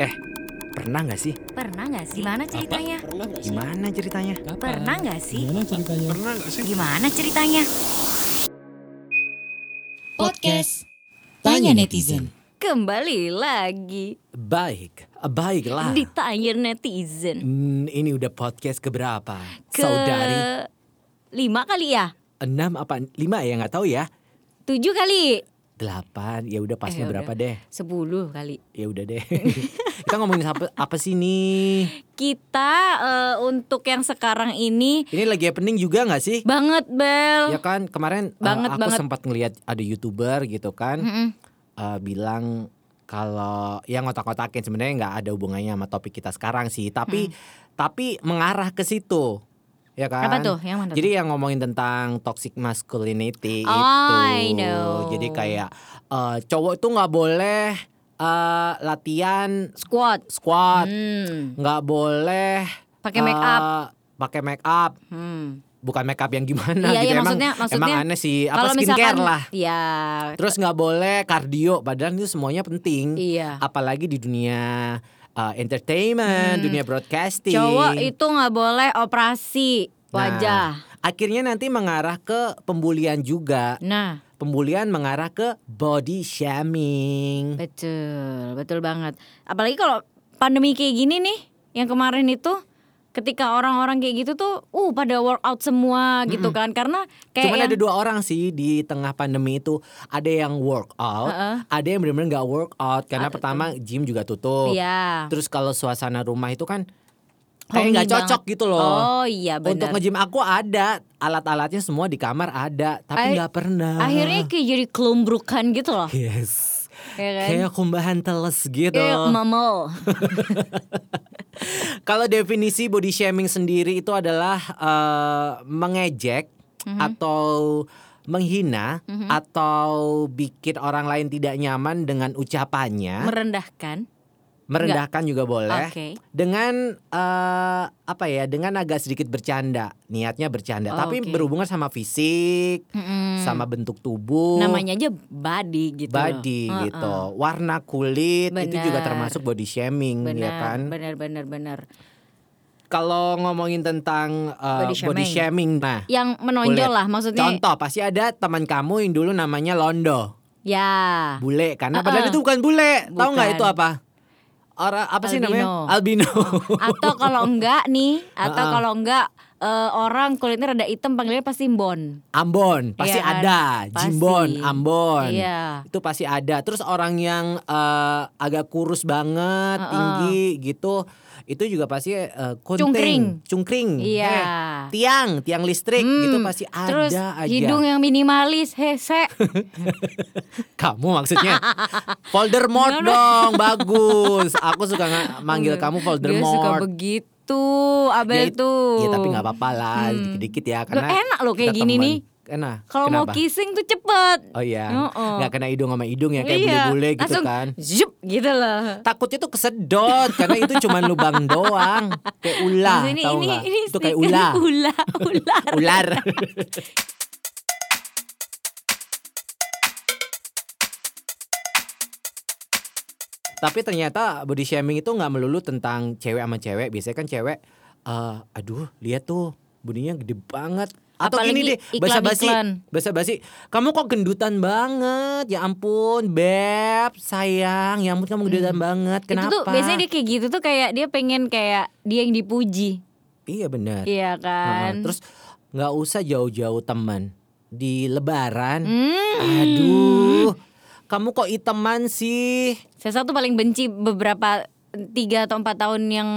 Eh, pernah nggak sih? Pernah nggak sih? Gimana ceritanya? Pernah nggak sih? Gimana ceritanya? Kapan? Pernah nggak sih? Gimana ceritanya? Pernah gak sih? Gimana ceritanya? Podcast Tanya Netizen. Kembali lagi Baik, baiklah. ditanya netizen. Hmm, ini udah podcast keberapa? Ke Saudari lima kali ya? enam apa lima ya nggak tahu ya. Tujuh kali? Delapan, ya udah pasnya Eh, berapa udah. deh? Sepuluh kali. Ya udah deh. Kita ngomongin apa, apa sih nih? Kita eh, untuk yang sekarang ini Ini lagi happening juga nggak sih? banget Bel. Ya kan kemarin uh, Banget, aku banget. sempat ngelihat ada youtuber gitu kan Mm-mm. uh, bilang kalau yang ngotak-ngotakin sebenarnya nggak ada hubungannya sama topik kita sekarang sih, tapi tapi mengarah ke situ, ya kan? Apa tuh? Yang mana? Jadi yang ngomongin tentang toxic masculinity Oh, itu, I know. jadi kayak uh, cowok itu nggak boleh uh, latihan squat. squat, Hmm. nggak boleh Pakai make up. uh, pakai make up, Hmm. bukan make up yang gimana Iya, gitu iya, emang maksudnya- maksudnya emang aneh sih apa skincare misalkan lah Ya. terus nggak boleh kardio padahal itu semuanya penting Iya. apalagi di dunia uh, entertainment Hmm. dunia broadcasting Cowok itu nggak boleh operasi wajah. Nah, akhirnya nanti mengarah ke pembulian juga Nah, pembulian mengarah ke body shaming betul, betul banget. Apalagi kalau pandemi kayak gini nih, yang kemarin itu ketika orang-orang kayak gitu tuh, uh pada workout semua gitu kan, karena kayak Cuman yang, ada dua orang sih di tengah pandemi itu ada yang workout, Heeh. ada yang benar-benar nggak workout karena Ah, pertama gym juga tutup. Iya. Terus kalau suasana rumah itu kan kayak nggak cocok banget. gitu loh. Oh iya Untuk benar. nge-gym aku ada alat-alatnya semua di kamar ada, tapi nggak pernah. Akhirnya kayak jadi kelumbrukan gitu loh. yes, Ya kan? kayak kumbahan teles gitu. Kayak mamel. Kalau definisi body shaming sendiri itu adalah eh, mengejek Mhm. atau menghina atau bikin orang lain tidak nyaman dengan ucapannya, merendahkan. Merendahkan juga boleh. Oke. Dengan eh, apa ya? Dengan agak sedikit bercanda, niatnya bercanda, tapi Oke. berhubungan sama fisik, Mm-mm. sama bentuk tubuh. Namanya aja body gitu. loh. body Heeh. gitu, warna kulit itu juga termasuk body shaming Benar, ya kan. benar, benar, benar. Kalau ngomongin tentang uh, Body body, shaming. shaming, nah Yang menonjol kulit. lah, maksudnya. contoh pasti ada teman kamu yang dulu namanya Londo, Ya. bule, karena Uh-uh. padahal itu bukan bule, tahu nggak Bukan. itu apa? Orang apa sih Albino. namanya? Albino. Atau kalau enggak nih, atau kalau enggak eh, orang kulitnya rada hitam panggilnya pasti mbon. Ambon pasti Iya kan? ada, Pasti. Jimbon, Ambon. Iya. Itu pasti ada. Terus orang yang eh, agak kurus banget, Uh-uh. tinggi gitu, itu juga pasti uh, Cungkring. cungkring. Iya. Eh, tiang, tiang listrik Hmm, gitu pasti ada Terus aja. hidung yang minimalis, hese. Kamu maksudnya Voldemort dong, bagus. Aku suka nga- manggil kamu Dia suka Voldemort. begitu, Ya, Abel it- tuh. Ya tapi nggak apa-apa lah, dikit-dikit ya Loh, karena enak loh kayak gini teman. nih. Enak. Kalau mau kissing tuh cepet. Oh iya, Heeh. nggak kena hidung sama hidung ya kayak Iya, bule-bule gitu langsung kan. Zup gitu loh. Takutnya tuh kesedot karena itu cuma lubang doang, kayak ular, ini, tahu ini, ini Itu kayak ular, Ula, ular. ular. Tapi ternyata body shaming itu nggak melulu tentang cewek sama cewek. Biasanya kan cewek, eh, aduh lihat tuh bodinya gede banget. Atau Apalagi gini deh, basa basi, iklan-iklan. basa basi. Kamu kok gendutan banget? Ya ampun, beb, sayang, ya ampun kamu gendutan banget. Kenapa? Hmm. Itu tuh biasanya dia kayak gitu tuh kayak dia pengen kayak dia yang dipuji. Iya benar. Iya kan? Heeh, Terus nggak usah jauh-jauh teman di Lebaran. Hmm. Aduh, kamu kok iteman sih? Saya satu paling benci beberapa tiga atau empat tahun yang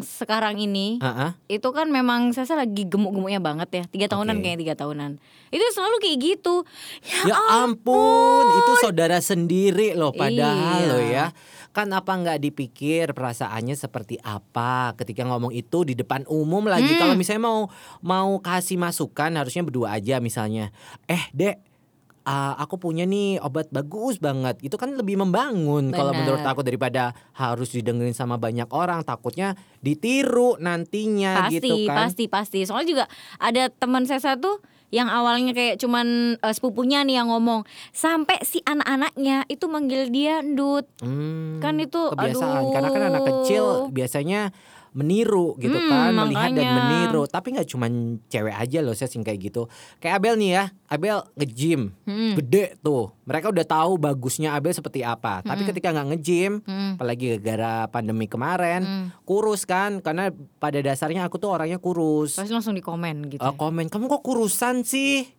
sekarang ini Heeh. itu kan memang saya lagi gemuk-gemuknya banget ya tiga tahunan Oke. kayak tiga tahunan itu selalu kayak gitu Ya ampun, itu saudara sendiri loh padahal Iya. loh ya. Kan apa nggak dipikir perasaannya seperti apa ketika ngomong itu di depan umum lagi. Hmm. Kalau misalnya mau mau kasih masukan harusnya berdua aja misalnya. Eh, Dek, ah, aku punya nih obat bagus banget. Itu kan lebih membangun kalau menurut aku daripada harus didengerin sama banyak orang. Takutnya ditiru nantinya pasti gitu kan. pasti pasti soalnya juga ada teman saya satu yang awalnya kayak cuman eh, sepupunya nih yang ngomong sampai si anak-anaknya itu manggil dia ndut Hmm, Kan itu, kebiasaan karena kan anak aduh. kecil biasanya meniru gitu Hmm, kan melihat dan makanya. meniru tapi nggak cuman cewek aja loh saya sih kayak gitu kayak Abel nih ya Abel nge-gym Hmm. gede tuh mereka udah tahu bagusnya Abel seperti apa tapi Hmm. ketika nggak nge-gym Hmm. apalagi gara pandemi kemarin Hmm. kurus kan karena pada dasarnya aku tuh orangnya kurus pasti langsung di komen gitu Eh, komen kamu kok kurusan sih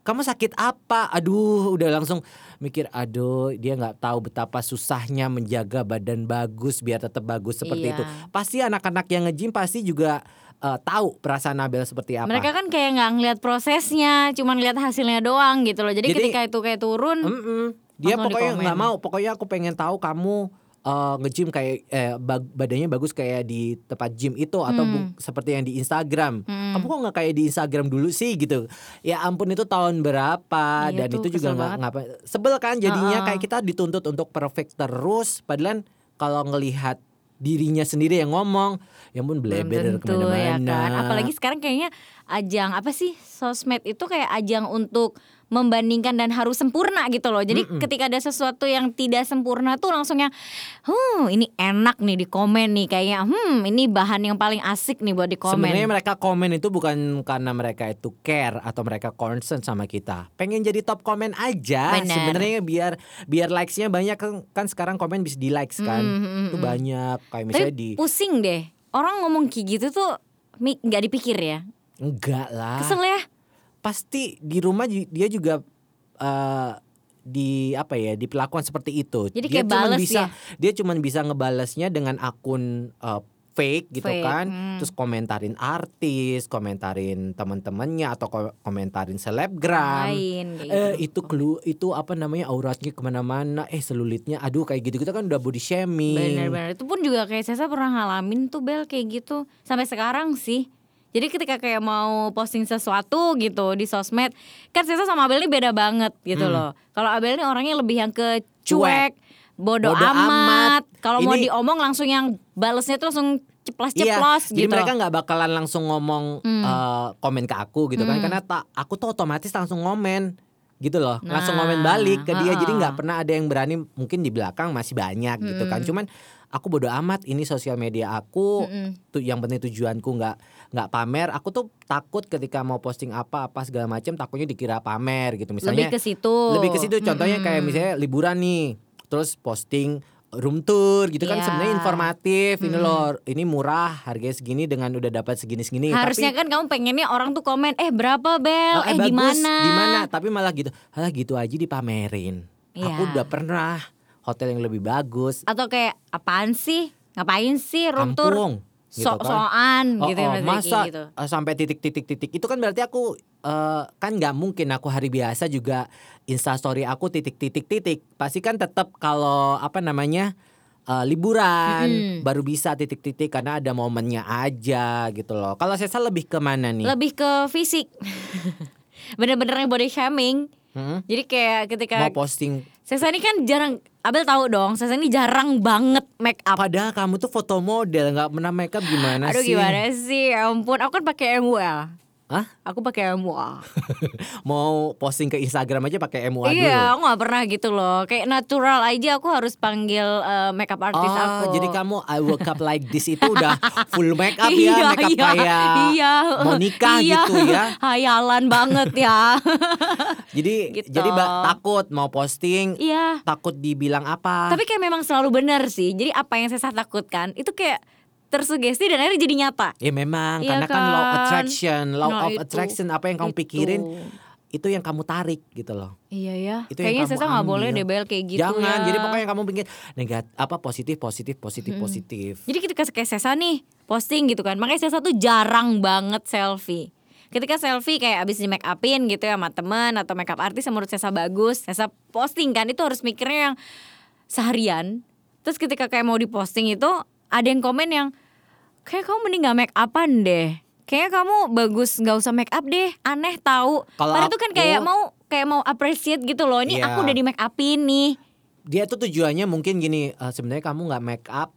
kamu sakit apa? Aduh udah langsung mikir aduh dia nggak tahu betapa susahnya menjaga badan bagus biar tetap bagus. Seperti Iya. itu. Pasti anak-anak yang nge-gym pasti juga eh, tahu perasaan Abel seperti apa. Mereka kan kayak nggak ngeliat prosesnya cuman lihat hasilnya doang gitu loh. Jadi, Jadi- ketika itu kayak turun Mm-mm. dia Langsung pokoknya nggak mau. Pokoknya aku pengen tahu kamu eh, nge-gym kayak eh, bag- badannya bagus kayak di tempat gym itu atau Hmm. bu- seperti yang di Instagram. Hmm. kamu kok nggak kayak di Instagram dulu sih gitu? Ya ampun itu tahun berapa? Iya dan tuh, itu juga nggak ngapa sebel kan jadinya Heeh. kayak kita dituntut untuk perfect terus. Padahal kalau ngelihat dirinya sendiri yang ngomong ya belum bleber ya ke mana-mana. kan? Apalagi sekarang kayaknya ajang apa sih sosmed itu kayak ajang untuk membandingkan dan harus sempurna gitu loh jadi Mm-mm. ketika ada sesuatu yang tidak sempurna tuh langsung yang hmm ini enak nih di komen nih kayaknya hmm ini bahan yang paling asik nih buat di komen Sebenarnya mereka komen itu bukan karena mereka itu care atau mereka concern sama kita. Pengen jadi top komen aja. Sebenarnya biar biar likes-nya banyak kan, kan sekarang komen bisa di likes kan. Mm, mm, Itu mm. banyak kayak tapi misalnya di pusing deh orang ngomong kayak gitu tuh nggak dipikir ya enggak lah. kesel ya Pasti di rumah dia juga eh, di apa ya diperlakukan seperti itu. Jadi dia bales bisa ya? dia cuman bisa ngebalesnya dengan akun eh, fake gitu Fake, kan. hmm. Terus komentarin artis, komentarin teman-temannya atau ko- komentarin selebgram. lain Eh gitu. itu clue itu apa namanya auratnya ke mana-mana eh selulitnya aduh kayak gitu gitu kan udah body shaming Bener-bener itu pun juga kayak Sesa pernah ngalamin tuh Bel kayak gitu sampai sekarang sih. Jadi ketika kayak mau posting sesuatu gitu di sosmed, kan Sesa sama Abel ini beda banget gitu Hmm. loh. Kalau Abel ini orangnya lebih yang ke cuek, bodoh, Bodo amat. amat. Kalau mau diomong langsung yang balesnya tuh langsung Iya, ceplas-ceplos jadi gitu. mereka nggak bakalan langsung ngomong Hmm. eh, komen ke aku gitu kan Hmm. karena tak aku tuh otomatis langsung ngomen gitu loh langsung Nah, ngomen balik ke dia jadi ha-ha. nggak pernah ada yang berani mungkin di belakang masih banyak gitu kan Hmm. cuman aku bodo amat ini sosial media aku Mm-mm. tuh yang penting tujuanku nggak nggak pamer aku tuh takut ketika mau posting apa apa segala macam takutnya dikira pamer gitu misalnya lebih ke situ. lebih ke situ contohnya kayak Mm-mm. misalnya liburan nih terus posting room tour gitu kan Iya. sebenarnya informatif ini Mm-mm. loh ini murah harganya segini dengan udah dapat segini segini Harusnya tapi kan kamu pengennya orang tuh komen, eh berapa Bel, oh, eh, di bagus, mana? di mana tapi malah gitu halah gitu aja dipamerin aku Iya. udah pernah hotel yang lebih bagus Atau kayak apaan sih? Ngapain sih room tour? Gitu kan. Sok-sokan Oh, gitu oh, berarti masa gitu. eh, sampai titik-titik-titik itu kan berarti aku eh, kan nggak mungkin aku hari biasa juga instastory aku titik-titik-titik pasti kan tetap kalau apa namanya eh, liburan Mm-mm. baru bisa titik-titik karena ada momennya aja gitu loh kalau Sesa lebih ke mana nih Lebih ke fisik. Bener-bener yang body shaming. Hmm? Jadi kayak ketika mau posting Sesa ini kan jarang Abel tahu dong, Sesa ini jarang banget make up. padahal kamu tuh foto model nggak pernah makeup gimana Aduh sih gimana sih? Ya ampun, aku kan pakai MUA. Hah? Aku pakai MUA. mau posting ke Instagram aja pakai MUA dulu iya, aku gak pernah gitu loh. Kayak natural aja aku harus panggil eh, makeup artis Oh, aku. jadi kamu I woke up like this itu udah full make up Iya, ya, make up iya, kayak iya. mau nikah Iya. gitu ya. Hayalan banget ya. Jadi Gitu. jadi takut mau posting, iya. takut dibilang apa. Tapi kayak memang selalu benar sih. Jadi apa yang saya takutkan itu kayak tersugesti dan akhirnya jadi nyata. ya memang Iya karena kan law kan? attraction, law Nah, of itu. attraction apa yang kamu Itu. pikirin itu yang kamu tarik gitu loh. Iya ya. Itu Kayaknya saya nggak boleh deh Bel kayak gitu Jangan, ya. jadi pokoknya kamu pikir negatif apa positif positif positif Hmm. positif. Jadi ketika kayak Sesa nih posting gitu kan, makanya Sesa tuh jarang banget selfie. Ketika selfie kayak abis di make upin gitu ya sama temen atau make up artis yang menurut Sesa bagus, Sesa posting kan itu harus mikirnya yang seharian. Terus ketika kayak mau diposting itu ada yang komen yang kayak kamu mending gak make upan deh. Kayaknya kamu bagus nggak usah make up deh, aneh tahu. Padahal itu kan kayak mau kayak mau appreciate gitu loh. Ini Iya. aku udah di make upin nih. Dia tuh tujuannya mungkin gini, eh, sebenarnya kamu nggak make up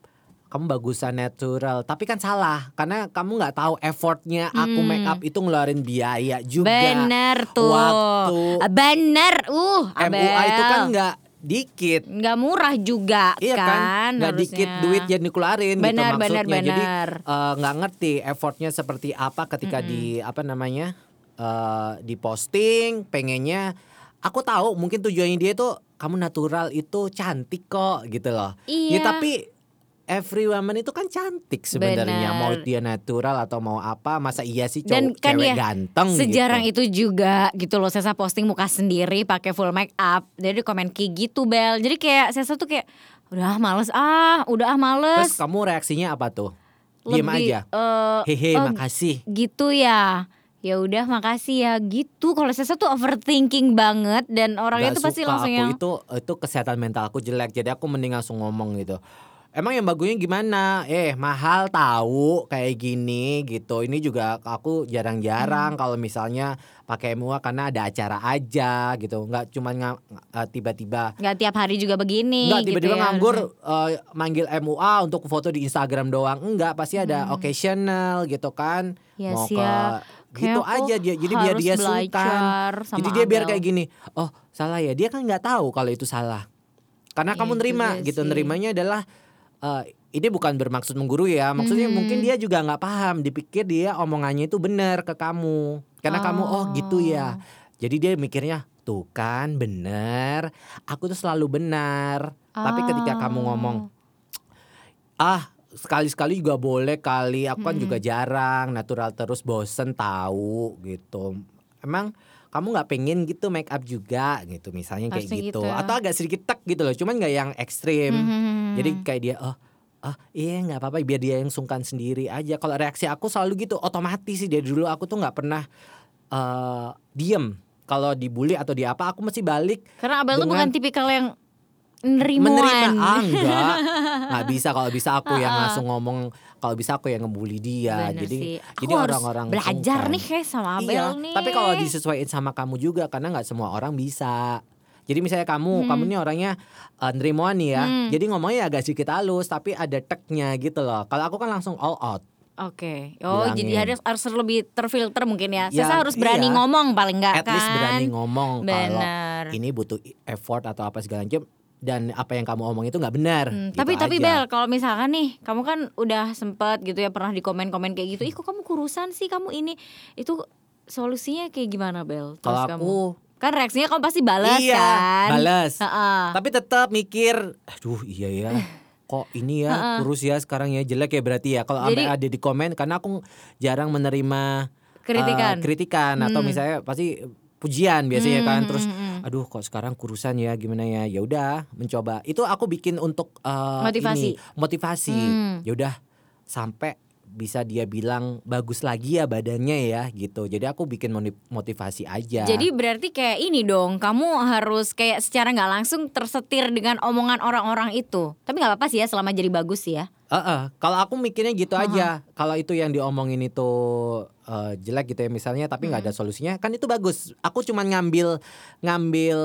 kamu bagusan natural tapi kan salah karena kamu nggak tahu effortnya aku Hmm. make up itu ngeluarin biaya juga Bener tuh. waktu Bener. Uh, MUA itu kan nggak dikit nggak murah juga Iya kan, nggak harusnya. dikit duit jadi dikeluarin gitu Benar, maksudnya. benar, Jadi benar. eh, nggak ngerti effortnya seperti apa ketika di apa namanya eh di posting, pengennya aku tahu mungkin tujuannya dia tuh kamu natural itu cantik kok gitu loh. Ya Iya. tapi every woman itu kan cantik sebenarnya Benar. mau dia natural atau mau apa masa iya sih cowok Dan kan cewek ya, ganteng Sejarang gitu. itu juga gitu loh Sesa posting muka sendiri pakai full make up Jadi komen kayak gitu Bel Jadi kayak Sesa tuh kayak Udah ah, males ah Udah ah males Terus kamu reaksinya apa tuh? Diam aja. eh, Hehe, oh, makasih. gitu ya ya udah makasih ya gitu kalau Sesa tuh overthinking banget dan orangnya Gak tuh pasti langsung aku yang itu itu kesehatan mental aku jelek jadi aku mending langsung ngomong gitu emang yang bagusnya gimana eh mahal tahu kayak gini gitu ini juga aku Hmm. jarang-jarang kalau misalnya pakai MUA karena ada acara aja gitu nggak cuma nga- eh, tiba-tiba nggak tiap hari juga begini Enggak gitu tiba-tiba ya. nganggur eh, manggil MUA untuk foto di Instagram doang enggak pasti ada occasional gitu kan Hmm. Yes, mau ke ya. gitu Kayak aja dia jadi biar dia suka jadi dia biar kayak gini oh salah ya dia kan nggak tahu kalau itu salah karena kamu Iya nerima gitu sih. nerimanya adalah eh, ini bukan bermaksud menggurui ya maksudnya Hmm. mungkin dia juga nggak paham dipikir dia omongannya itu benar ke kamu. Karena kamu oh gitu ya. Jadi dia mikirnya tuh kan bener aku tuh selalu benar. Tapi ketika kamu ngomong ah sekali-sekali juga boleh kali aku kan juga jarang natural terus bosen tahu gitu. Emang kamu nggak pengen gitu make up juga gitu. Misalnya kayak gitu. gitu. Atau agak sedikit tek gitu loh cuman nggak yang ekstrim. Hmm. jadi kayak dia oh ah iya nggak apa-apa biar dia yang sungkan sendiri aja. Kalau reaksi aku selalu gitu otomatis sih. Dari dulu aku tuh nggak pernah eh diem. Kalau dibully atau di apa aku mesti balik karena Abel tuh dengan- bukan tipikal yang nerimuan menerima ah enggak nggak bisa kalau bisa aku yang langsung ngomong kalau bisa aku yang ngebully dia Bener jadi sih. Aku jadi orang-orang belajar sungkan. nih kayak sama Abel iya, nih tapi kalau disesuaikan sama kamu juga karena nggak semua orang bisa jadi misalnya kamu kamu nih orangnya uh, nerimuan nih ya Hmm. jadi ngomongnya agak sedikit halus tapi ada teknya gitu loh kalau aku kan langsung all out Oke, oh Bilangin. jadi harus harus lebih terfilter mungkin ya. Ya, harus berani iya. ngomong paling enggak at kan. least berani ngomong kalau ini butuh effort atau apa segala macam dan apa yang kamu omong itu nggak benar Hmm, gitu tapi tapi aja. Bel, kalau misalkan nih, kamu kan udah sempet gitu ya pernah di komen-komen kayak gitu. Ih, kok kamu kurusan sih kamu ini? Itu solusinya kayak gimana Bel? Kalau kamu aku kan reaksinya kamu pasti balas iya kan? balas tapi tetap mikir aduh iya ya kok ini ya kurus ya sekarang ya jelek ya berarti ya kalau sampai ada di komen karena aku jarang menerima Kritikan. eh, kritikan atau misalnya pasti pujian biasanya kan terus hmm, hmm. aduh kok sekarang kurusan ya gimana ya ya udah mencoba itu aku bikin untuk eh, Motivasi. ini, motivasi Hmm. ya udah sampai bisa dia bilang bagus lagi ya badannya ya gitu jadi aku bikin motivasi aja Jadi berarti kayak ini dong, kamu harus kayak secara nggak langsung tersetir dengan omongan orang-orang itu. Tapi nggak apa-apa sih ya selama jadi bagus sih ya. Heeh, kalau aku mikirnya gitu aja. Kalau itu yang diomongin itu eh, jelek gitu ya misalnya, tapi nggak ada solusinya, kan itu bagus. Aku cuman ngambil ngambil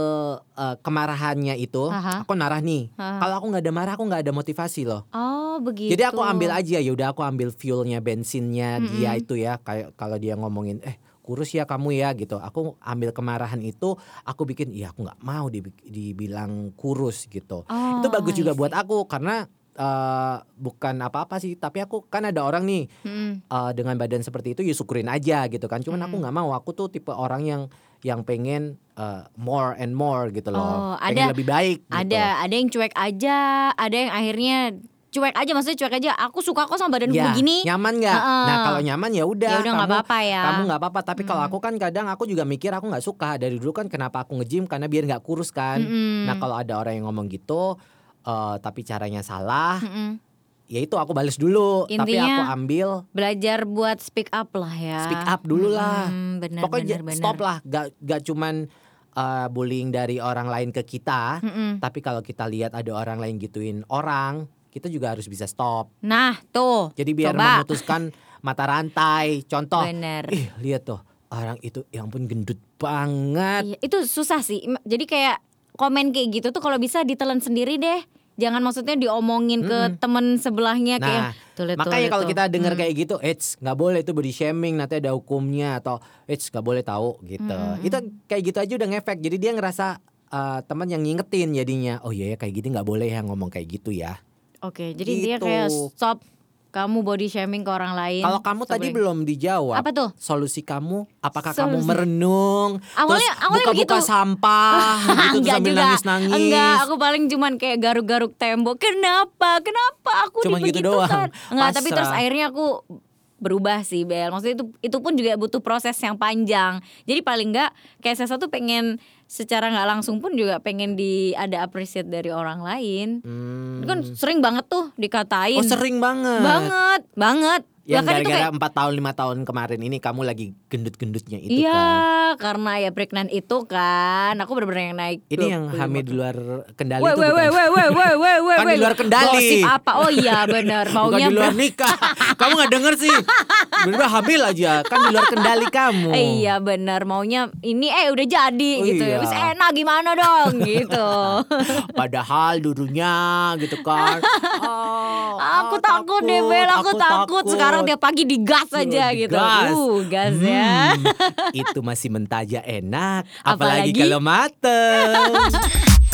eh, kemarahannya itu. Aha. Aku narah nih. Aha. Kalau aku nggak ada marah, aku nggak ada motivasi loh. Oh begitu. Jadi aku ambil aja ya udah aku ambil fuelnya bensinnya dia itu ya kayak kalau dia ngomongin eh kurus ya kamu ya gitu. Aku ambil kemarahan itu, aku bikin iya aku nggak mau dibi- dibilang kurus gitu Oh, itu bagus juga buat aku karena eh, bukan apa-apa sih tapi aku kan ada orang nih Mm-mm. eh, dengan badan seperti itu ya syukurin aja gitu kan cuman aku nggak mau aku tuh tipe orang yang yang pengen eh, more and more gitu loh Oh, pengen ada- lebih baik gitu. Ada ada yang cuek aja, ada yang akhirnya cuek aja maksudnya cuek aja. Aku suka kok sama badan ya, begini. nyaman nggak Heeh. nah kalau nyaman ya udah Ya udah nggak kamu- apa-apa ya. kamu nggak apa-apa tapi kalau aku kan kadang aku juga mikir aku nggak suka dari dulu kan kenapa aku nge-gym karena biar nggak kurus kan Mm-mm. nah kalau ada orang yang ngomong gitu eh, tapi caranya salah Mm-mm. ya itu aku bales dulu tapi Intinya- aku ambil Belajar buat speak up lah ya. speak up dulu lah Mm, benar, pokoknya benar, benar. stop lah gak, gak cuman uh, bullying dari orang lain ke kita Mm-mm. tapi kalau kita lihat ada orang lain gituin orang kita juga harus bisa stop Nah tuh. jadi biar Coba. memutuskan mata rantai contoh Bener. ih lihat tuh orang itu yang pun gendut banget Iya, itu susah sih. Jadi kayak komen kayak gitu tuh kalau bisa ditelan sendiri deh. Jangan maksudnya diomongin ke temen sebelahnya kayak Nah, tuh liat, makanya kalau tuh." kita dengar Hmm. kayak gitu, eits nggak boleh itu body shaming, nanti ada hukumnya atau eits nggak boleh tahu gitu. Hmm, Itu kayak gitu aja udah ngefek. Jadi dia ngerasa uh, teman yang ngingetin jadinya. Oh iya ya kayak gini nggak boleh ya ngomong kayak gitu ya. Oke, jadi dia Gitu. kayak stop kamu body shaming ke orang lain. Kalau kamu tadi belum dijawab. Apa tuh? Solusi kamu? Apakah kamu Solusi. merenung? Awalnya- terus awalnya buka-buka begitu. sampah gitu Enggak sambil juga. nangis-nangis. Enggak, aku paling cuman kayak garuk-garuk tembok. Kenapa? Kenapa aku Cuman gitu doang. Enggak, tapi terus akhirnya aku berubah sih Bel. Maksudnya itu itu pun juga butuh proses yang panjang. Jadi paling enggak kayak saya satu pengen secara nggak langsung pun juga pengen di ada appreciate dari orang lain. Hmm. Itu kan sering banget tuh dikatain. Oh sering banget. banget, banget. Yang itu gara-gara kayak empat tahun lima tahun kemarin ini kamu lagi gendut-gendutnya itu Iya, kan. karena ya pregnant itu kan. Aku bener-bener yang naik. Ini yang 25 hamil di luar kendali itu weh bukan? weh weh weh weh weh weh Kan di luar kendali. Gosip apa? Oh iya benar. Bukan Maunya di luar nikah. kamu nggak denger sih? Bener hamil aja. Kan di luar kendali kamu. Eh, iya benar. Maunya ini eh udah jadi Oh, gitu. iya. Terus enak gimana dong gitu. Padahal dulunya gitu kan. Oh, aku ah, takut deh Bel, aku, takut. Sekarang dia tiap pagi digas aja gitu. Uh, gas ya. itu masih mentaja enak. Apalagi? Apalagi kalau mateng.